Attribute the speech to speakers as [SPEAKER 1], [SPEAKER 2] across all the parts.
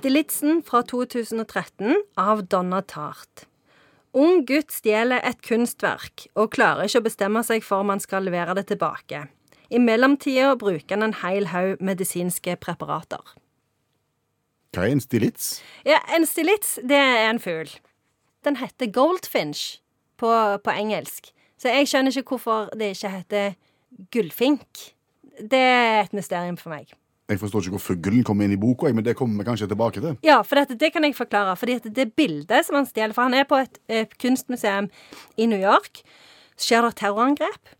[SPEAKER 1] Stilitzen fra 2013 av Donna Tart. Ung gutt stjeler et kunstverk og klarer ikke å bestemme seg for om han skal levere det tilbake. I mellomtida bruker han en hel haug medisinske preparater.
[SPEAKER 2] Hva er en stilits?
[SPEAKER 1] Ja, En stilits, det er en fugl. Den heter goldfinch på, på engelsk. Så jeg skjønner ikke hvorfor det ikke heter gullfink. Det er et mysterium for meg.
[SPEAKER 2] Jeg forstår ikke hvor fuglen kommer inn i boka, men det kommer vi kanskje tilbake til.
[SPEAKER 1] Ja, for dette, det kan jeg forklare. Fordi det bildet som han stjeler For han er på et, et kunstmuseum i New York. Så skjer det terrorangrep.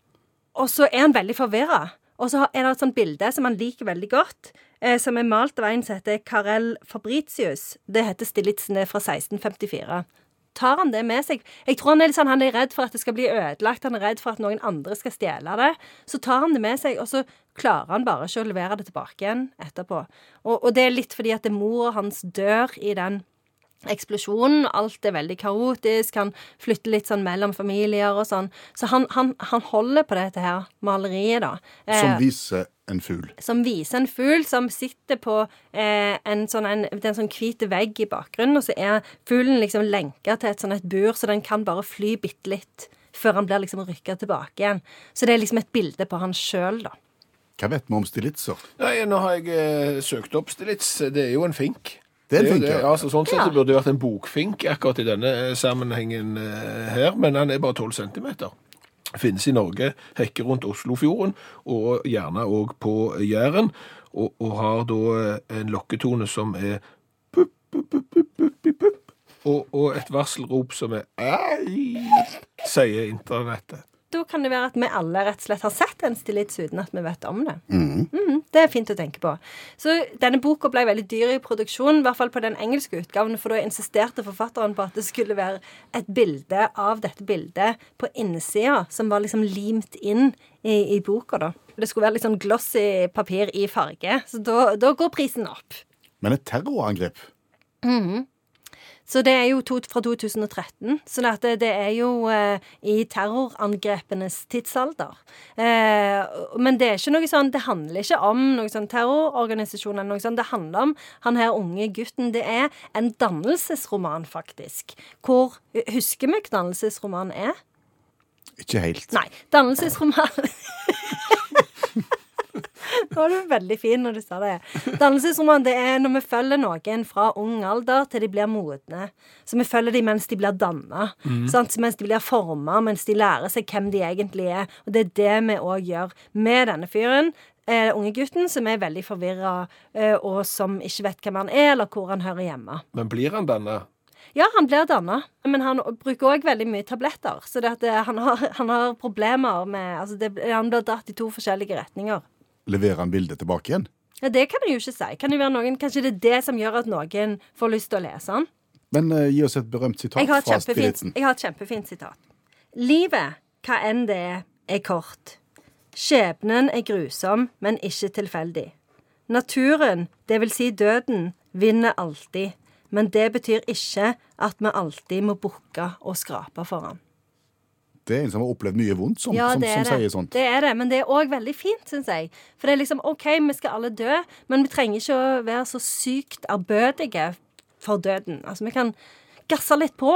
[SPEAKER 1] Og så er han veldig forvirra. Og så er det et sånt bilde som han liker veldig godt, eh, som er malt av en som heter Carel Fabritius. Det heter 'Stillitsene fra 1654. Tar han det med seg? Jeg tror han er, sånn, han er redd for at det skal bli ødelagt. Han er redd for at noen andre skal stjele det. Så tar han det med seg, og så klarer han bare ikke å levere det tilbake igjen etterpå. Og, og det er litt fordi at mora hans dør i den eksplosjonen. Alt er veldig kaotisk. Han flytter litt sånn mellom familier og sånn. Så han, han, han holder på dette her maleriet, da.
[SPEAKER 2] Som
[SPEAKER 1] Eh,
[SPEAKER 2] viser en fugl.
[SPEAKER 1] som viser en fugl som sitter på eh, en sånn, en, en sånn hvit vegg i bakgrunnen, og så er fuglen liksom lenka til et sånn et bur, så den kan bare fly bitte litt før han blir liksom rykka tilbake igjen. Så det er liksom et bilde på han sjøl, da.
[SPEAKER 2] Hva vet vi om stilitser?
[SPEAKER 3] Nei, nå har jeg eh, søkt opp Stilits. Det er jo en fink.
[SPEAKER 2] Det
[SPEAKER 3] det.
[SPEAKER 2] ja.
[SPEAKER 3] Altså, sånn sett
[SPEAKER 1] Ja.
[SPEAKER 3] så burde det vært en bokfink akkurat i denne eh, sammenhengen eh, her, men han er bare 12 centimeter. Finnes i Norge, hekker rundt Oslofjorden, og gjerne òg på Jæren, og, og har da eh, en lokketone som er pup, pup, pup, pup, pup, pupp, og, og et varselrop som er ei, sier internettet.
[SPEAKER 1] Da kan det være at vi alle rett og slett har sett en stillits uten at vi vet om det. Mhm, det er fint å tenke på. Så denne boka ble veldig dyr i produksjonen, i hvert fall på den engelske utgaven, for da insisterte forfatteren på at det skulle være et bilde av dette bildet på innsida, som var liksom limt inn i, i boka, da. Det skulle være litt sånn glossy papir i farge, så da, da går prisen opp.
[SPEAKER 2] Men et terrorangrep?
[SPEAKER 1] Så det er jo to, fra 2013. Så det, det er jo eh, i terrorangrepenes tidsalder. Eh, men det er ikke noe sånn Det handler ikke om noen sånn terrororganisasjon eller noe sånt. Det handler om han her unge gutten. Det er en dannelsesroman, faktisk. Hvor Husker vi hva dannelsesroman er?
[SPEAKER 2] Ikke helt.
[SPEAKER 1] Nei. Dannelsesroman var du veldig fin når du sa det. Dannelsesroman det er når vi følger noen fra ung alder til de blir modne. Så vi følger dem mens de blir danna. Mm. Mens de blir forma, mens de lærer seg hvem de egentlig er. Og det er det vi òg gjør med denne fyren. Eh, unge gutten som er veldig forvirra, eh, og som ikke vet hvem han er, eller hvor han hører hjemme.
[SPEAKER 3] Men blir han denne?
[SPEAKER 1] Ja, han blir danna, men han bruker òg veldig mye tabletter. Så det at det, han, har, han har problemer med altså det, Han blir dratt i to forskjellige retninger.
[SPEAKER 2] Leverer han bildet tilbake igjen?
[SPEAKER 1] Ja, Det kan jeg jo ikke si. Kan det være noen, Kanskje det er det som gjør at noen får lyst til å lese den?
[SPEAKER 2] Men uh, gi oss et berømt sitat
[SPEAKER 1] et
[SPEAKER 2] fra spiriten.
[SPEAKER 1] Jeg har et kjempefint sitat. Livet, hva enn det er, er kort. Skjebnen er grusom, men ikke tilfeldig. Naturen, det vil si døden, vinner alltid. Men det betyr ikke at vi alltid må bukke og skrape for han.
[SPEAKER 2] Det er en som har opplevd mye vondt, som,
[SPEAKER 1] Ja,
[SPEAKER 2] som, som sier sånt.
[SPEAKER 1] Det er det, men det er òg veldig fint, syns jeg. For det er liksom OK, vi skal alle dø, men vi trenger ikke å være så sykt ærbødige for døden. Altså, vi kan gasse litt på.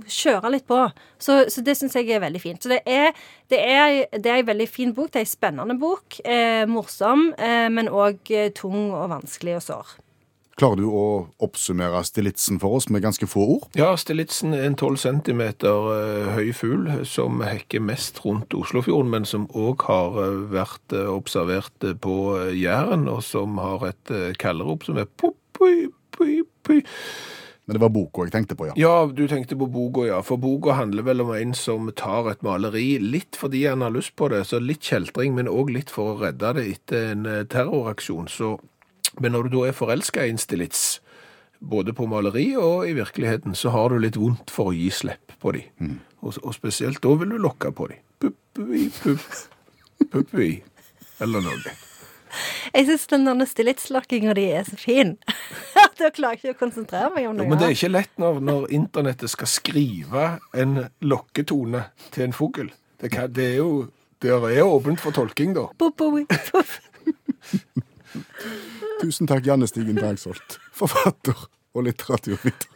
[SPEAKER 1] Kjøre litt på. Så, så det syns jeg er veldig fint. Så det er, det er, det er en veldig fin bok. Det er en spennende bok. Eh, morsom, eh, men òg eh, tung og vanskelig og sår.
[SPEAKER 2] Klarer du å oppsummere Stilitsen for oss med ganske få ord?
[SPEAKER 3] Ja, Stilitsen er en 12 cm høy fugl som hekker mest rundt Oslofjorden, men som òg har eh, vært eh, observert eh, på eh, Jæren, og som har et eh, kallerop som er pop, poi, poi, poi.
[SPEAKER 2] Men det var boka jeg tenkte på, ja.
[SPEAKER 3] Ja, du tenkte på boka, ja. For boka handler vel om en som tar et maleri litt fordi han har lyst på det, så litt kjeltring, men òg litt for å redde det etter en eh, terroraksjon. Så, men når du da er forelska i en stilits, både på maleri og i virkeligheten, så har du litt vondt for å gi slipp på de. Og, og spesielt da vil du lokke på de. Puppui, pupp, puppui, eller noe.
[SPEAKER 1] Jeg syns den derne stillitslokkinga di er så fin. da klarer jeg ikke å konsentrere meg om
[SPEAKER 3] Jo,
[SPEAKER 1] noe.
[SPEAKER 3] men det er ikke lett når, når internettet skal skrive en lokketone til en fugl. Det, det er jo det er åpent for tolking, da.
[SPEAKER 1] Bo, bo.
[SPEAKER 2] Tusen takk, Janne Stigen Bergsholt, forfatter og litteraturviter.